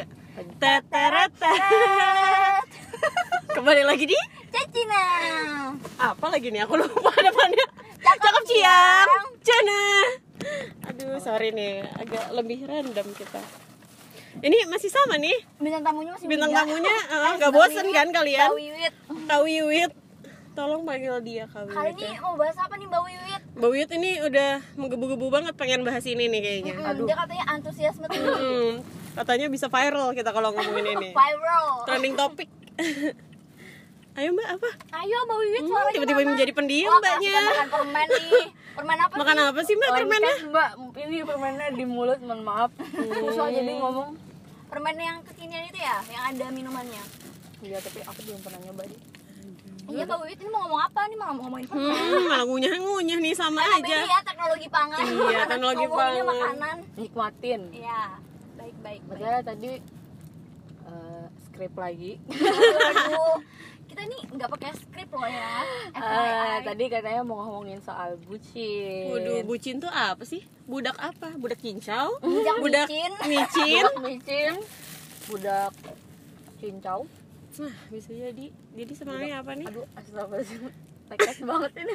tiga. Teteret kembali lagi di Cacina apa lagi nih? Aku lupa depannya. Cakep cakep Ciang. ciang Cana aduh sorry nih. Agak lebih random kita. Ini masih sama nih? Bintang tamunya masih bintang muda. tamunya eh, nggak Mbak bosen kan kalian? Mbak Wiwit. Kak Wiwit. Tolong panggil dia Kak Wiwit Kali ini ya. mau bahas apa nih Mbak Wiwit? Mbak Wiwit ini udah menggebu-gebu banget pengen bahas ini nih kayaknya. Hmm, dia katanya antusiasme tinggi Hmm, katanya bisa viral kita kalau ngomongin ini. Viral. Trending topik ayo mbak apa? Ayo Mbak Wiwit Hmm, suaranya tiba-tiba menjadi pendiam Wah, mbaknya. kita makan permen nih. Permen apa makan sih? apa sih mbak permennya? Lengkap, mbak ini permennya di mulut mohon maaf. Susah jadi ngomong. Permen yang kekinian itu ya? Yang ada minumannya. Iya tapi aku belum pernah nyoba deh. Iya Mbak Wiwit ini mau ngomong apa? Nih? Mau ngomongin permen. Hmm, malah ngunyah-ngunyah nih sama Karena aja. ya teknologi pangan. Iya, teknologi ngomongnya pangan. makanan. Nikmatin. Iya Baik. makanya tadi eh, skrip lagi Aduh, kita nih nggak pakai skrip loh ya. Eh, FYI. tadi katanya mau ngomongin soal bucin Waduh, bucin tuh apa sih? Budak apa? Budak cincau? Budak Budak micin. micin? budak micin budak cincau Nah, bisa jadi. Jadi sebenarnya apa nih? aduh astagfirullahaladzim tekas banget ini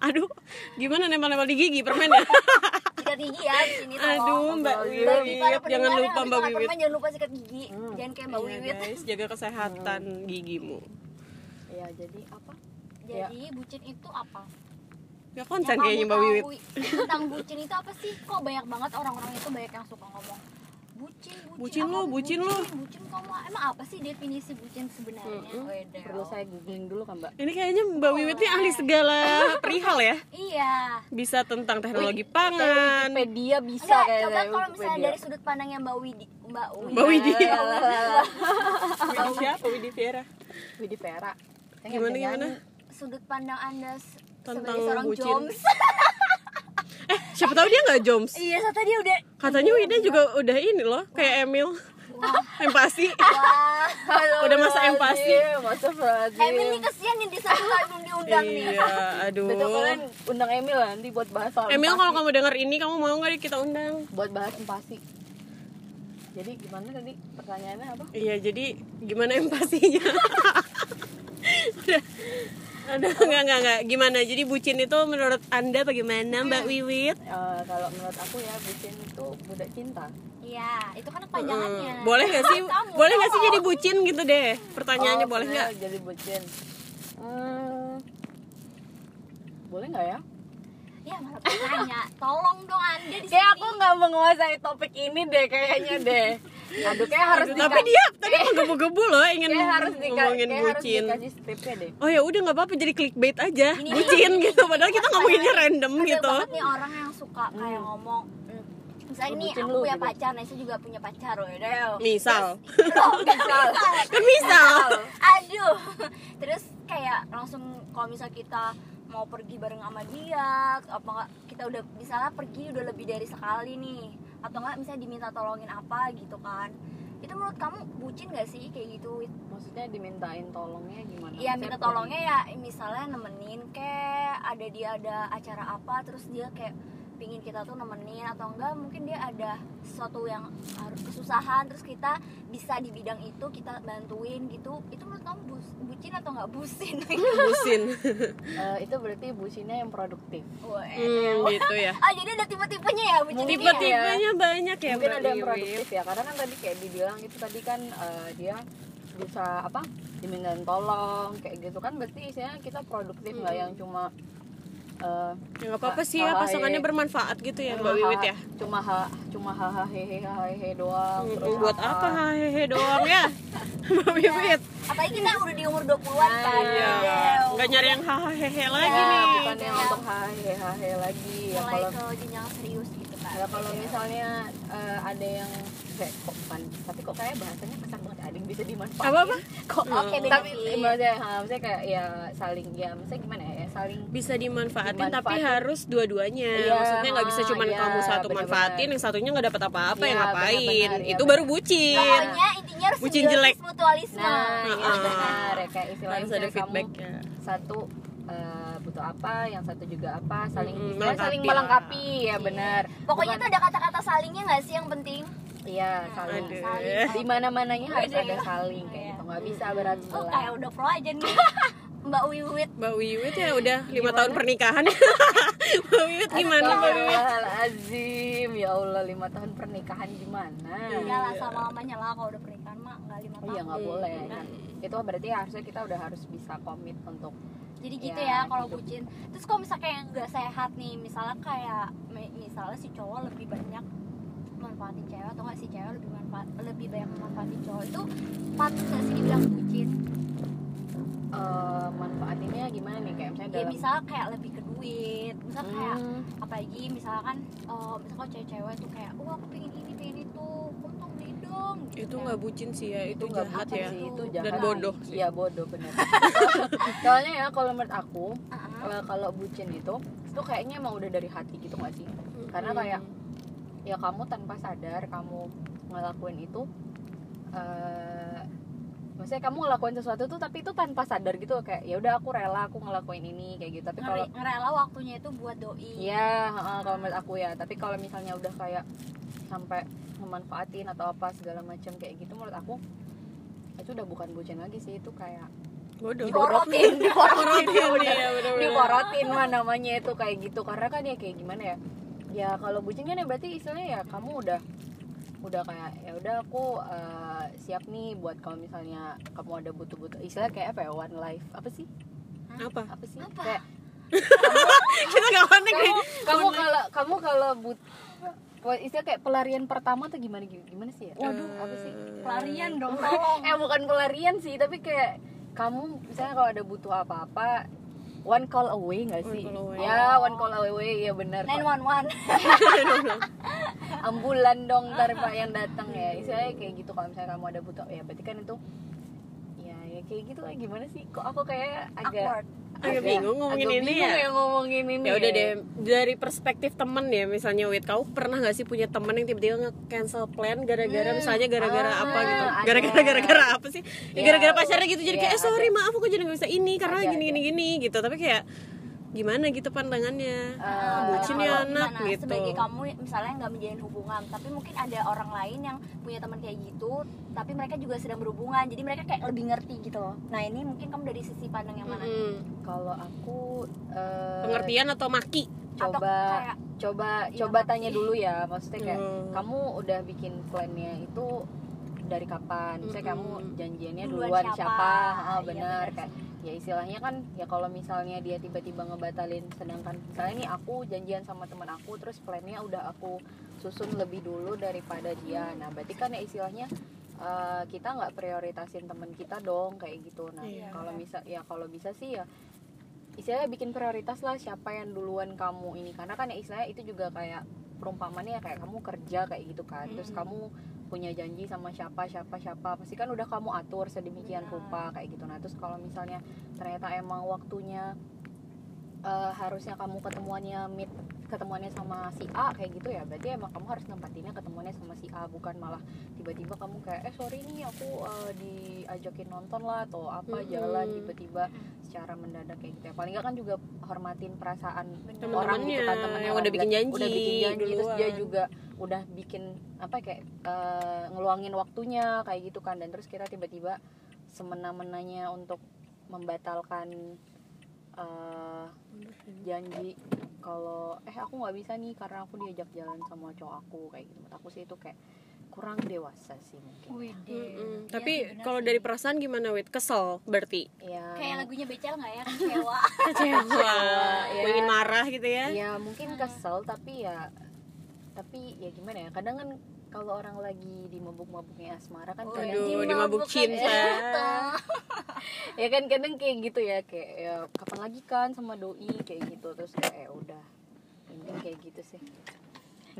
Aduh, gimana nempel-nempel di gigi permennya? sikat gigi ya di sini tolong. Aduh, Mbak Wiwit, jangan lupa Mbak Wiwit. jangan lupa sikat gigi. Hmm. Jangan kayak Mbak Iya, Wiwit. guys, jaga kesehatan gigimu. ya jadi apa Jadi bucin itu apa? Ya konsen kayaknya Mbak Wiwit. tahu Tentang bucin itu apa sih? Kok banyak banget orang-orang itu banyak yang suka ngomong bucin, Bucin lu, bucin lu." bucin kamu emang apa sih definisi bucin sebenarnya? Mm-mm. Wedel. perlu saya googling dulu kan mbak Ini kayaknya Mbak Wiwit ini ahli segala perihal ya. Iya. Bisa tentang teknologi Kayak pangan. Wikipedia bisa Enggak, kayak coba kalau misalnya Wikipedia. dari sudut pandangnya Mbak Widi, Mbak Widi. Mbak Widi. Mbak Widi siapa? Widi Vera. Widi nggak Gimana gimana? sudut pandang Anda Tentang sebagai seorang bucin. joms. Eh, siapa tahu dia nggak joms? iya, saya tadi udah Katanya Wida juga udah ini loh, kayak Emil. empasi. wah. Udah masa empati. Masa. Emil nih kesian nih di satu kali belum diundang nih. iya, aduh. Betul kalian undang Emil lah nanti buat bahas soal Emil empati. kalau kamu denger ini kamu mau nggak kita undang? buat bahas empati. Jadi gimana tadi pertanyaannya apa? Iya, jadi gimana empatinya? Udah. Aduh, enggak, enggak, enggak. Gimana? Jadi bucin itu menurut Anda bagaimana, Mbak Wiwit? Eh, kalau menurut aku ya bucin itu budak cinta. Iya, itu kan kepanjangannya. Hmm, boleh nggak sih? Kamu, boleh nggak sih kamu. jadi bucin gitu deh? Pertanyaannya Oh, boleh nggak? Jadi bucin. Hmm, boleh nggak ya? Iya, malah tanya. Tolong dong Anda di Kayak sini. aku nggak menguasai topik ini deh kayaknya deh. Aduh kayak harus Aduh, dika- tapi dia tadi menggebu-gebu loh ingin kayak harus ngomongin kayak bucin. deh. Oh ya udah nggak apa-apa jadi clickbait aja. Gini, bucin gini. gitu. Padahal kita ngomonginnya random Ada gitu. banget nih orang yang suka kayak ngomong hmm, misalnya Lu bucin aku lu punya gitu. pacar, Nesa juga punya pacar, Wedel. Misal. Oh, misal. Kan misal. Aduh. Terus kayak langsung kalau misal kita mau pergi bareng sama dia, apa kita udah misalnya pergi udah lebih dari sekali nih, atau enggak misalnya diminta tolongin apa gitu kan. Itu menurut kamu bucin gak sih kayak gitu? Maksudnya dimintain tolongnya gimana? Iya Maksudnya minta tolongnya ya misalnya nemenin kayak ada dia ada acara apa terus dia kayak pingin kita tuh nemenin atau enggak mungkin dia ada sesuatu yang harus kesusahan terus kita bisa di bidang itu kita bantuin gitu itu menurut kamu bus- bucin atau enggak bucin? Bucin. Eh, itu berarti bucinnya yang produktif. Hmm, gitu ya. Ah jadi ada tipe-tipenya ya bucin ya? Tipe-tipenya banyak ya, Mungkin ada yang produktif ya, karena kan tadi kayak dibilang itu tadi kan eh, dia bisa apa dimintain tolong kayak gitu kan berarti isinya kita produktif nggak yang cuma eh, Ya nggak apa-apa sih ya pasangannya bermanfaat gitu ya, Mbak Wiwit ya. cuma ha, cuma hahaha hehe hehe doang Hmm, buat apa hehehe doang ya? Mbak Wiwit. Apalagi kita udah di umur 20-an kan Iya. Wedel. Nggak nyari yang hahaha hehe lagi ya, nih. bukan yang untuk hahaha hehe lagi ya mulai kalau ke jenjang serius gitu kan ya kalau misalnya eh, ada yang kayak kok bukan tapi kok kayak bahasanya kasar banget ada yang bisa dimanfaatin Apa-apa? kok Oke, beda tapi maksudnya, ha, maksudnya kayak ya saling ya maksudnya gimana ya saling Bisa dimanfaatin, tapi Dimanfaatin. harus dua-duanya. Iya, Maksudnya nggak bisa cuma iya, kamu satu benar-benar. manfaatin, yang satunya nggak dapat apa-apa ya Iya, ngapain? benar-benar, iya, Itu benar. baru bucin. pokoknya intinya harus Bucin jelek. mutualisme nah iya Ah. benar ya kayak istilahnya Harus ada feedbacknya. satu eh, butuh apa yang satu juga apa saling Mm-mm, istilahnya saling melengkapi melengkapi ya benar Pokoknya Bukan- tuh ada kata-kata salingnya nggak sih yang penting? iya saling Aduh. Saling. di mana mananya harus Beda ada saling kayak Iya. gitu nggak bisa berat Oh sebelah kayak udah pro aja nih Mbak Wiwit Mbak Wiwit ya udah lima Gimana? tahun pernikahan Mbak Wiwit gimana Mbak Wiwit Azim ya Allah lima tahun pernikahan gimana Iya lah sama lamanya lah kalau udah pernikahan mah nggak lima oh tahun iya nggak Hmm. boleh kan itu berarti harusnya kita udah harus bisa komit untuk jadi gitu Ya, ya, kalau bucin. Terus kalau misalnya kayak nggak sehat nih misalnya kayak mi- misalnya si cowok lebih banyak manfaatin cewek atau nggak si cewek lebih manfaat lebih banyak manfaatin cowok itu patut nggak sih dibilang bucin? Eh, manfaatinnya gimana nih? Kayak misalnya ya dalam misalnya kayak lebih ke duit misalnya kayak Hmm, apalagi misalkan eh misalnya kalau cewek-cewek tuh kayak wah aku pengen ini pengen itu beli dong gitu itu nggak bucin sih ya itu, nggak jahat ya. sih, itu Dan jahat. bodoh sih. iya bodoh bener. Soalnya ya kalau menurut aku eh, kalau bucin itu itu kayaknya emang udah dari hati gitu gak sih? Karena kayak ya kamu tanpa sadar kamu ngelakuin itu eh maksudnya kamu ngelakuin sesuatu tuh tapi itu tanpa sadar gitu kayak ya udah aku rela aku ngelakuin ini kayak gitu. Tapi kalau ngerela waktunya itu buat doi. Iya, heeh, kalau menurut aku ya. Tapi kalau misalnya udah kayak sampai memanfaatin atau apa segala macam kayak gitu menurut aku itu udah bukan bucin lagi sih itu kayak bodoh diporotin diporotin Diporotin, iya, diporotin mah namanya itu kayak gitu. Karena kan ya kayak gimana ya ya kalau bucin kan ya berarti istilahnya ya kamu udah udah kayak ya udah aku eh, siap nih buat kalau misalnya kamu ada butuh-butuh istilah kayak apa ya one life apa sih apa apa sih Apa? kayak kita nggak panik nih kamu kalau kamu kalau but Wah, istilah kayak pelarian pertama tuh gimana gimana sih ya? Waduh, apa sih? pelarian dong tolong Eh bukan pelarian sih, tapi kayak kamu misalnya kalau ada butuh apa-apa one call away nggak One sih? call away. Ya, one call away ya benar. nine one one Ambulan dong ntar Pak yang datang ya. Istilahnya kayak gitu kalau misalnya kamu ada butuh ya berarti kan itu ya ya kayak gitu lah gimana sih? Kok aku kayak agak awkward Agak bingung ngomongin agak ini bingung ya. ngomongin ini. ya udah deh dari perspektif temen ya misalnya wait kau pernah nggak sih punya temen yang tiba-tiba nge-cancel plan gara-gara Hmm. misalnya gara-gara Ah, apa gitu gara-gara gara-gara apa sih ya, Ya, gara-gara pacarnya gitu jadi ya, kayak eh sorry ada. maaf aku jadi nggak bisa ini karena Ada, gini ada. gini gini gitu tapi kayak gimana gitu pandangannya? Eh, bucin ya anak gimana, gitu. Sebagai kamu misalnya nggak menjalin hubungan tapi mungkin ada orang lain yang punya teman kayak gitu tapi mereka juga sedang berhubungan jadi mereka kayak lebih ngerti gitu loh. Nah ini mungkin kamu dari sisi pandang yang mana? Mm-mm. Kalau aku eh, pengertian atau maki? Atau coba kayak coba Iya, coba tanya dulu ya maksudnya kayak Hmm. kamu udah bikin plannya itu dari kapan? Misalnya kamu Mm-mm. janjiannya Duluan duluan, siapa? siapa, Ah, Iya, benar benar kayak ya istilahnya kan ya kalau misalnya dia tiba-tiba ngebatalin sedangkan misalnya nih aku janjian sama teman aku terus plannya udah aku susun lebih dulu daripada dia nah berarti kan ya istilahnya eh, kita nggak prioritasin teman kita dong kayak gitu nah Iya. kalau bisa ya kalau bisa sih ya istilahnya bikin prioritas lah siapa yang duluan kamu ini karena kan ya istilahnya itu juga kayak perumpamannya ya kayak kamu kerja kayak gitu kan terus Mm. kamu punya janji sama siapa siapa siapa pasti kan udah kamu atur sedemikian Benar. rupa kayak gitu nah terus kalau misalnya ternyata emang waktunya eh, harusnya kamu ketemuannya meet ketemuannya sama si A kayak gitu ya berarti emang kamu harus nempatinnya ketemuannya sama si A bukan malah tiba-tiba kamu kayak eh sorry nih aku eh, diajakin nonton lah atau apa Mm-mm. jalan tiba-tiba secara mendadak kayak gitu ya paling nggak kan juga hormatin perasaan Bener. orang gitu kan temennya yang udah bikin janji udah bikin janji terus dia juga udah bikin apa kayak eh, ngeluangin waktunya kayak gitu kan. Dan terus kita tiba-tiba semena-menanya untuk membatalkan eh, janji kalau eh aku nggak bisa nih karena aku diajak jalan sama cowok aku kayak gitu. Menurut aku sih itu kayak kurang dewasa sih mungkin. Widih. Mm-mm. Iya tapi kalau dari perasaan gimana wait kesel berarti? Ya kayak lagunya becel nggak ya? Kecewa. Kecewa. Ya. ingin marah gitu ya? Ya mungkin kesel tapi ya tapi ya gimana ya kadang kan kalau orang lagi di mabuk-mabuknya asmara kan kayak Waduh, di mabuk cinta. ya kan kadang kayak gitu ya kayak ya kapan lagi kan sama doi kayak gitu. Terus kayak ya udah mungkin kayak gitu sih.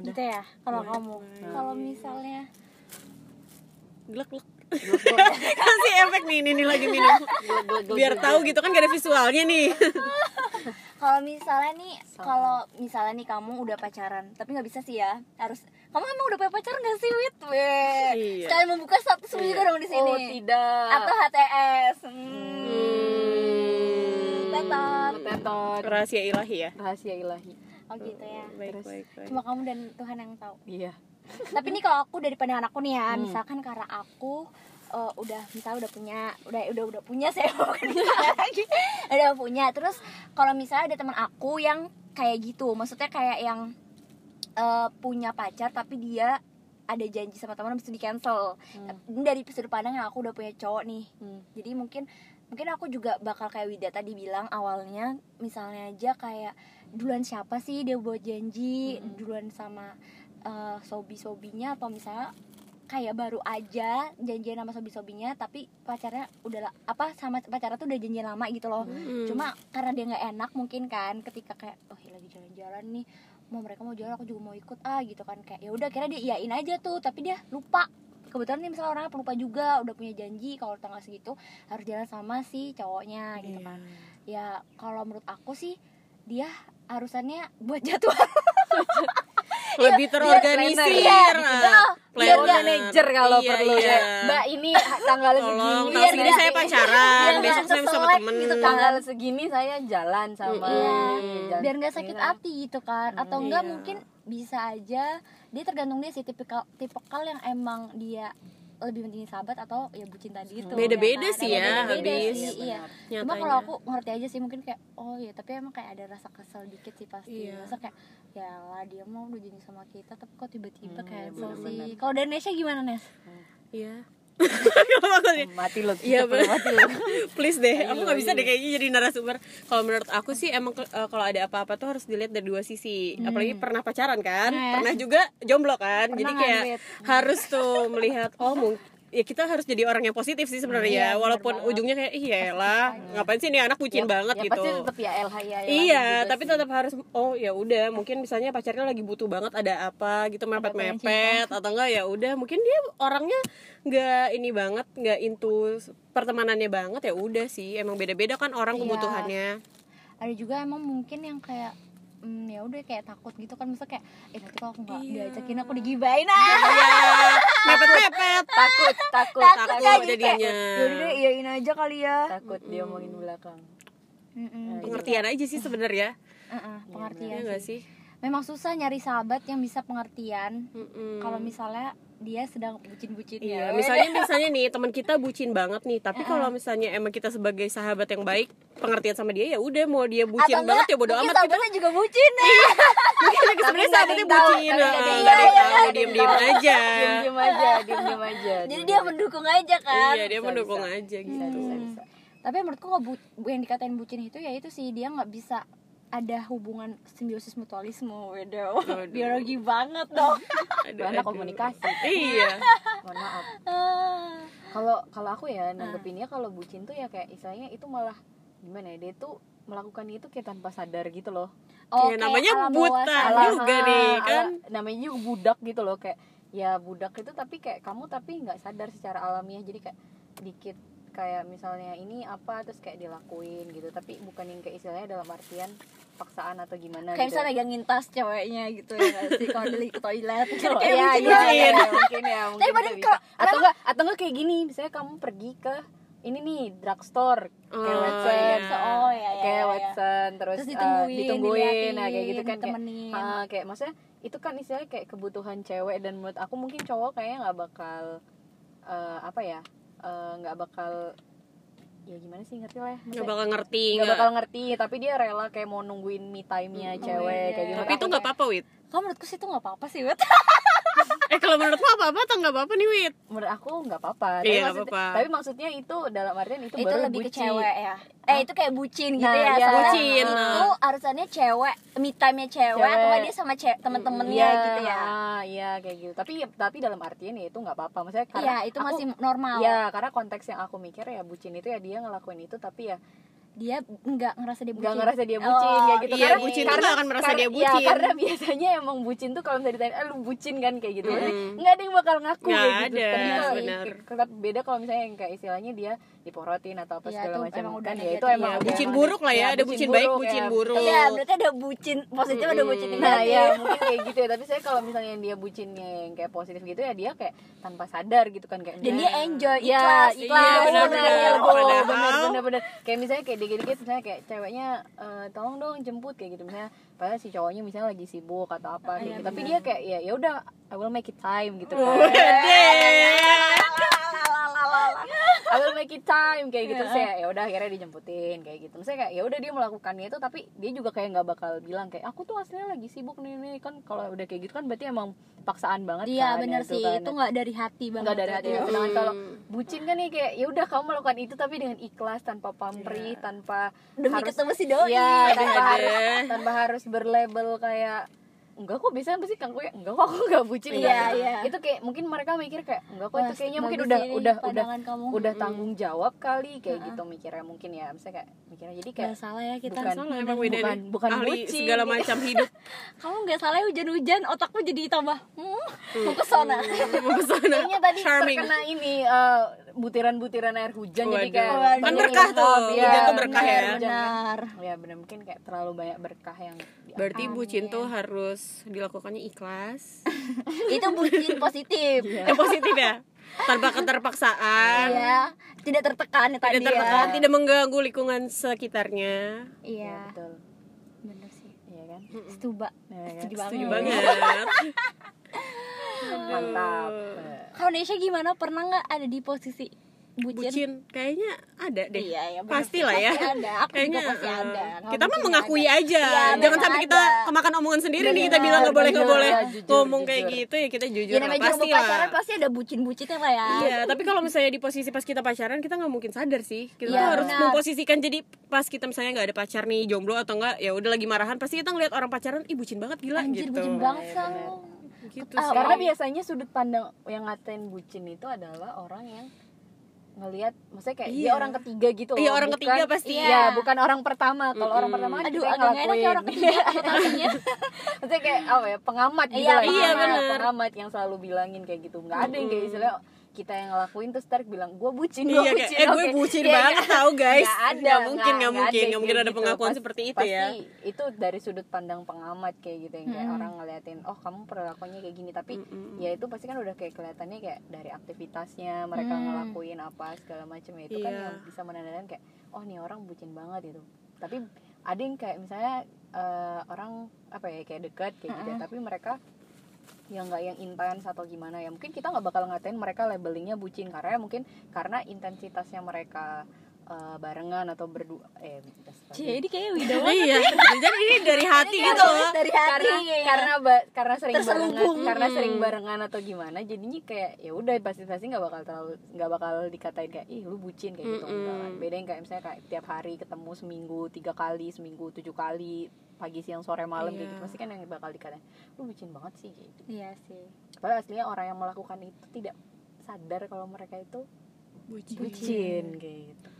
Gitu ya kalau kamu kalau misalnya glek glek kasih efek nih ini nih lagi minum. Biar tahu gitu kan gak ada visualnya nih kalau misalnya nih kalau misalnya nih kamu udah pacaran tapi nggak bisa sih ya harus kamu emang udah punya pacar nggak sih wit? Weh. Iya. sekalian membuka status juga dong di sini. Oh tidak. Atau HTS hmm. Hmm. tetot tetot rahasia ilahi ya. Rahasia ilahi. Oh gitu ya. Baik Terus- baik baik. Cuma kamu dan Tuhan yang tahu. Iya. Tapi nih kalau aku dari pandangan aku nih ya Hmm. misalkan karena aku eh, udah misalnya udah punya udah udah udah punya saya bukan lagi udah punya terus kalau misalnya ada teman aku yang kayak gitu maksudnya kayak yang eh, punya pacar tapi dia ada janji sama teman habis itu di cancel Hmm. dari sudut pandang yang aku udah punya cowok nih Hmm. jadi mungkin mungkin aku juga bakal kayak Wida tadi bilang awalnya misalnya aja kayak duluan siapa sih dia buat janji Mm-mm. duluan sama eh, sobi-sobinya atau misalnya kayak baru aja janjian sama sobi-sobinya tapi pacarnya udah apa sama pacarnya tuh udah janjian lama gitu loh. Hmm. cuma karena dia nggak enak mungkin kan ketika kayak oh lagi jalan-jalan nih mau mereka mau jalan aku juga mau ikut ah gitu kan. Kayak ya udah kira dia iyain aja tuh tapi dia lupa. Kebetulan nih misalnya orangnya pelupa juga udah punya janji kalau tanggal segitu harus jalan sama si cowoknya gitu kan. Ya kalau menurut aku sih dia harusannya buat jadwal lebih Iya, terorganisir iya, ah. betul. Planner. Biar manajer kalau Iya, perlu iya. ya. Mbak ini tanggal Tolong, segini. biar segini saya pacaran, biar besok saya sama temen. gitu. Tanggal segini saya jalan sama Iya, jalan- biar nggak sakit Iya. hati gitu kan atau enggak iya. mungkin bisa aja dia tergantung dia sih tipikal tipikal yang emang dia lebih pentingin sahabat atau ya bucin tadi itu Beda-beda kan? sih ya, beda-beda habis. sih, Iya, iya benar. cuma Nyatanya. kalau aku ngerti aja sih mungkin kayak oh ya tapi emang kayak ada rasa kesel dikit sih pasti Iya. masa kayak ya lah dia mau udah janji sama kita tapi kok tiba-tiba Hmm, cancel benar-benar. sih kalau dari Nesha gimana Nes Iya. Mati lo. Iya, mati lo. please deh aku nggak bisa deh kayaknya jadi narasumber kalau menurut aku sih emang eh, kalau ada apa-apa tuh harus dilihat dari dua sisi apalagi pernah pacaran kan Nah. pernah juga jomblo kan jadi Pernah kayak nggak, Wit? harus tuh melihat oh mungkin ya kita harus jadi orang yang positif sih sebenarnya ya walaupun banget. ujungnya kayak iya lah ngapain sih nih anak bucin banget ya, gitu pasti tetap ya LH ya. Iya, tapi tetap harus oh ya udah mungkin misalnya pacarnya lagi butuh banget ada apa gitu mepet-mepet atau enggak ya udah mungkin dia orangnya nggak ini banget nggak into pertemanannya banget ya udah sih emang beda-beda kan orang Iya. kebutuhannya ada juga emang mungkin yang kayak hmm, ya udah kayak takut gitu kan masa kayak eh nanti kalau aku nggak Iya. diajakin aku digibain ah Iya, mepet-mepet takut, takut, takut takut kan jadi kayak jadinya. ya deh iyain aja kali ya takut dia omongin belakang. Mm-mm. pengertian aja sih sebenarnya Uh-uh, pengertian ya sih. nggak sih memang susah nyari sahabat yang bisa pengertian Mm-mm. kalau misalnya dia sedang bucin-bucin Iya, ya misalnya misalnya nih teman kita bucin banget nih, tapi kalau misalnya emang kita sebagai sahabat yang baik, pengertian sama dia ya udah mau dia bucin Atau banget enggak, ya bodo amat kita. sahabatnya juga bucin ya. Mungkin sebenarnya sahabatnya bucin, tapi nah, nggak ada diem-diem aja. Diem-diem aja, diem-diem aja. jadi dia mendukung aja kan? Iya, dia mendukung aja gitu. tapi menurutku bu yang dikatain bucin itu ya itu sih dia nggak bisa ada hubungan simbiosis mutualisme beda Aduh. biologi banget dong Aduh, Karena aduh. komunikasi. Iya. Mohon maaf. Ah. Kalau kalau aku ya nanggepinnya kalau bucin tuh ya kayak istilahnya itu malah gimana ya dia tuh melakukan itu kayak tanpa sadar gitu loh. Oh, Ya, kayak namanya ala buta. Ala- juga nih, ala- kan? namanya juga budak gitu loh kayak ya budak itu tapi kayak kamu tapi nggak sadar secara alamiah jadi kayak dikit kayak misalnya ini apa terus kayak dilakuin gitu tapi bukan yang kayak istilahnya dalam artian paksaan atau gimana kayak gitu. misalnya megangin tas ceweknya gitu ya sih kalau lagi ke toilet gitu. Kayak Iya, bucin. iya, iya, mungkin ya, mungkin Tapi ya padahal bisa. kalau- atau enggak atau enggak kayak gini, misalnya kamu pergi ke ini nih drugstore kayak Oh, Watson, iya. oh ya ya kayak ya, ya. Watson terus, terus eh, ditungguin ditungguin nah kayak gitu kan kayak temenin ah, kayak maksudnya itu kan istilahnya kayak kebutuhan cewek dan menurut aku mungkin cowok kayaknya nggak bakal eh, apa ya eh, nggak bakal ya gimana sih ngerti lah ya Nggak bakal ngerti nggak bakal ngerti tapi dia rela kayak mau nungguin me time-nya Hmm, cewek iya. kayak gitu Tapi itu nggak apa-apa, Wit. kalau menurutku sih itu nggak apa-apa sih Wet Eh kalau menurutmu apa-apa atau nggak apa-apa nih, Wit? menurut aku nggak apa-apa Iya, tapi, nggak maksud- apa-apa. tapi maksudnya itu dalam artian itu, itu baru lebih ke bucin. cewek ya eh itu kayak bucin gitu Nah, ya iya. Bucin, itu nah. harusnya cewek me time-nya cewek, Cewek. atau dia sama cewek temen-temennya Iya, gitu ya ah, iya kayak gitu tapi tapi dalam artian ya itu nggak apa-apa maksudnya karena iya itu aku- masih normal Iya, karena konteks yang aku mikir ya bucin itu ya dia ngelakuin itu tapi ya dia nggak ngerasa dia bucin nggak ngerasa dia bucin Oh, kayak gitu iya, karena bucin tuh nggak akan merasa dia ya, bucin. karena biasanya emang bucin tuh kalau misalnya ditanya ah, lu bucin kan kayak gitu Mm. nggak ada yang bakal ngaku Nggak kayak gitu ada, Tapi kalau- benar. tetap beda kalau misalnya yang kayak istilahnya dia diporotin atau apa Iya, segala macam kan ya negatif. itu emang Iya, udah bucin emang buruk lah ya, ada bucin baik, bucin buruk. Iya, berarti ada bucin positif ada bucin Mm-mm. Nah negatif. ya mungkin kayak gitu ya Tapi saya kalau misalnya dia bucinnya yang kayak positif gitu ya Dia kayak tanpa sadar gitu kan kayak dan dia enjoy Ya, ikhlas ikhlas, Iya, benar benar, benar benar. benar. Kayak misalnya kayak dikit-dikit misalnya kayak ceweknya eh, tolong dong jemput kayak gitu misalnya padahal si cowoknya misalnya lagi sibuk atau apa kayak gitu. tapi dia kayak ya ya udah I will make it time gitu kan I will make it time kayak gitu. Saya ya udah akhirnya dijemputin kayak gitu. Misalnya kayak ya udah dia melakukannya itu tapi dia juga kayak nggak bakal bilang kayak aku tuh aslinya lagi sibuk nih nih kan kalau udah kayak gitu kan berarti emang paksaan banget iya kan, bener ya, sih. kan. itu nggak dari hati banget. Nggak dari hati Iya. sedangkan kalau bucin kan nih kayak ya udah kamu melakukan itu tapi dengan ikhlas tanpa pamrih tanpa demi harus ketemu si doi. Ya tanpa harus tanpa harus berlabel kayak enggak kok bisa pasti kan gue enggak kok aku enggak bucin. Iya, enggak. iya. itu kayak mungkin mereka mikir kayak enggak kok itu Wah, kayaknya mungkin udah ini udah udah kamu. udah tanggung jawab kali kayak gitu mikirnya mungkin ya. Misalnya kayak mikirnya jadi kayak Nggak salah ya kita bukan- Salah bukan- nih. bukan ahli bucin. segala macam hidup. Kamu nggak salah ya hujan-hujan otakmu jadi tambah hmm, mau ke sana mau ke sana kayaknya tadi charming. terkena ini eh, butiran-butiran air hujan jadi Waduh. kayak Waduh. Kan berkah tuh, Iya, hujan tuh berkah ya. benar. Ya benar. Mungkin kayak terlalu banyak berkah yang berarti bucin tuh harus dilakukannya ikhlas. Itu bucin positif. Yang positif ya? Tanpa keterpaksaan. Iya, tidak tertekan ya tadi tidak tertekan ya. tidak mengganggu lingkungan sekitarnya. Iya, Iya, betul. Bener sih. iya kan? Setuju, Iya kan? setuju setuju banget. banget. Mantap. Kalau Nesha gimana? Pernah nggak ada di posisi bucin? bucin kayaknya ada deh Iya, ya, bener pasti sih. lah ya Pasti ada. Aku kayaknya pasti eh, ada. Nggak kita mah mengakui ada. aja Iya, jangan sampai kita ada. kemakan omongan sendiri nih kita Bener, bilang nggak boleh nggak boleh ya, jujur, ngomong kayak gitu ya kita jujur Ya lah pasti jomblo pacaran lah pasti ada bucin-bucinnya lah ya. Iya, tapi kalau misalnya di posisi pas kita pacaran kita nggak mungkin sadar sih. Kita tuh harus benar. memposisikan jadi pas kita misalnya nggak ada pacar nih jomblo atau enggak ya udah lagi marahan pasti kita ngeliat orang pacaran ih bucin banget gila Anjir gitu. bucin banget Iya, bener. Gitu Ah, sih. karena biasanya sudut pandang yang ngatain bucin itu adalah orang yang ngelihat maksudnya kayak dia Iya. orang ketiga gitu Iya, loh, orang bukan- ketiga pasti. iya Iya. bukan orang pertama kalau orang pertama kan Aduh, kita ya ngelakuin. orang ketiga maksudnya kayak apa ya pengamat gitu Iya, lah iya, istilahnya. bener. pengamat yang selalu bilangin kayak gitu nggak ada yang kayak istilah kita yang ngelakuin terus tarik bilang gue bucin gue Iya, bucin. Kayak, eh gue bucin Iya, banget nggak- tau guys. nggak ada Nggak mungkin nggak mungkin nggak mungkin ada gitu. pengakuan Pas- seperti itu pasti ya itu dari sudut pandang pengamat kayak gitu yang kayak orang ngeliatin oh kamu perilakunya kayak gini. Tapi ya itu pasti kan udah kayak kelihatannya kayak dari aktivitasnya mereka ngelakuin apa segala macam ya itu kan Iya. yang bisa menandakan kayak oh nih orang bucin banget itu tapi ada yang kayak misalnya eh, orang apa ya kayak dekat kayak gitu ya tapi mereka yang nggak yang intens atau gimana ya. Mungkin kita nggak bakal ngatain mereka labelingnya bucin karena ya mungkin karena intensitasnya mereka eh, barengan atau berdua eh Jadi kayak widow iya. jadi ini dari hati gitu loh. dari hati karena kayaknya. karena ba- karena sering barengan Terselubung. karena sering barengan atau gimana jadinya kayak ya udah pasti pasti nggak bakal terlalu nggak bakal dikatain kayak ih lu bucin kayak gitu kan. beda yang kayak misalnya kayak tiap hari ketemu seminggu tiga kali seminggu tujuh kali pagi siang sore malam kayak Iya. gitu pasti kan yang bakal dikatain lu bucin banget sih gitu Iya sih. padahal aslinya orang yang melakukan itu tidak sadar kalau mereka itu bucin bucin kayak gitu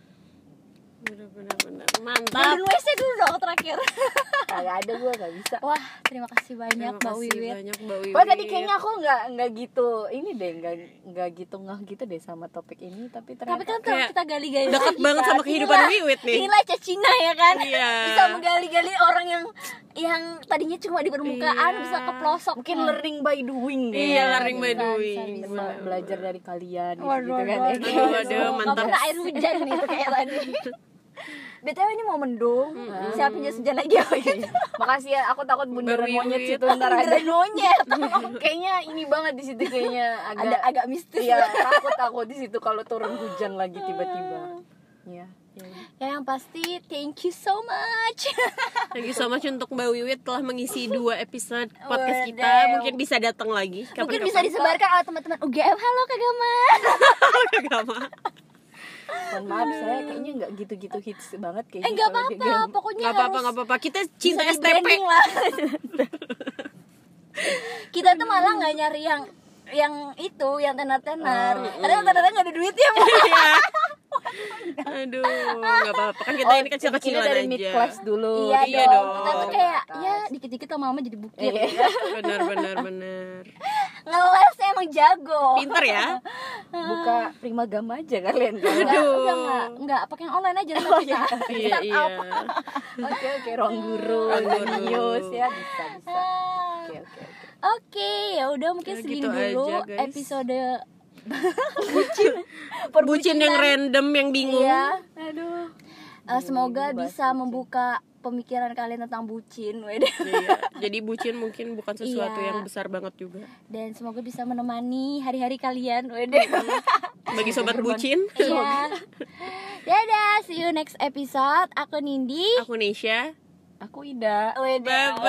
bener bener bener mantap Dan WC dulu dong terakhir. kagak ada gue gak bisa Wah, terima kasih banyak Terima Mbak kasih Wiwit. banyak Mbak Wiwit Oh tadi kayaknya aku nggak nggak gitu ini deh nggak nggak gitu ngeh gitu deh sama topik ini tapi ternyata Tapi kan kalau Kayak kita gali-gali deket lagi, banget kan, sama kehidupan inilah- Wiwit nih. Inilah Cacina ya kan. Iya. Bisa menggali-gali orang yang yang tadinya cuma di permukaan Iya. bisa ke pelosok. mungkin learning by doing deh. iya learning by bisa, doing bisa, bisa. Bisa belajar dari kalian gitu, Waduh, gitu kan waduh, ya. waduh. Waduh, mantap. Nggak pernah air hujan nih kayak tadi. BTW ini mau mendung. Siapin jas hujan lagi ya. Makasih ya, aku takut bundaran Baru monyet situ ntar ada. Monyet. kayaknya ini banget di situ kayaknya agak Ada agak mistis. Iya, takut aku di situ kalau turun hujan lagi tiba-tiba. Iya. iya. Ya yang pasti thank you so much. Thank you so much untuk Mbak Wiwit telah mengisi dua episode podcast kita. Mungkin bisa datang lagi. Mungkin bisa disebarkan oleh teman-teman UGM. Halo Kak Gama. Agama. Mohon maaf saya kayaknya nggak gitu-gitu hits banget kayaknya. Eh nggak apa-apa, dia- pokoknya Gak apa-apa, harus gak apa-apa. Kita cinta STP. lah. Kita tuh malah nggak nyari yang yang itu, yang tenar-tenar. Karena yang tenar-tenar nggak ada duitnya. Iya. Aduh, gak apa-apa. Kan kita Oh, ini kecil-kecilan bikinnya dari aja. mid class dulu. iya, Iya dong. dong. Kita tuh kayak ya dikit-dikit lama-lama jadi bukit. Iya. Bener, bener, bener. Ngeles emang jago. Pinter ya. Buka prima gama aja kalian kan. Aduh. enggak, enggak, enggak, pakai yang online aja ntar kita. Iya, iya. Oke oke ruang guru, Ruang guru. news ya bisa bisa. Ah. Oke oke oke. Oke, ya udah mungkin Ya, segini gitu dulu aja, guys. episode Bucin yang random, yang bingung. Iya. Aduh. Eh, semoga Dibahas bisa bucin. membuka pemikiran kalian tentang bucin. Iya. Jadi bucin mungkin bukan sesuatu Iya. yang besar banget juga. dan semoga bisa menemani hari-hari kalian wede. Bagi sobat bucin, Iya. Dadah, see you next episode. Aku Nindi. aku Nisha. aku Ida Wede. Bye bye.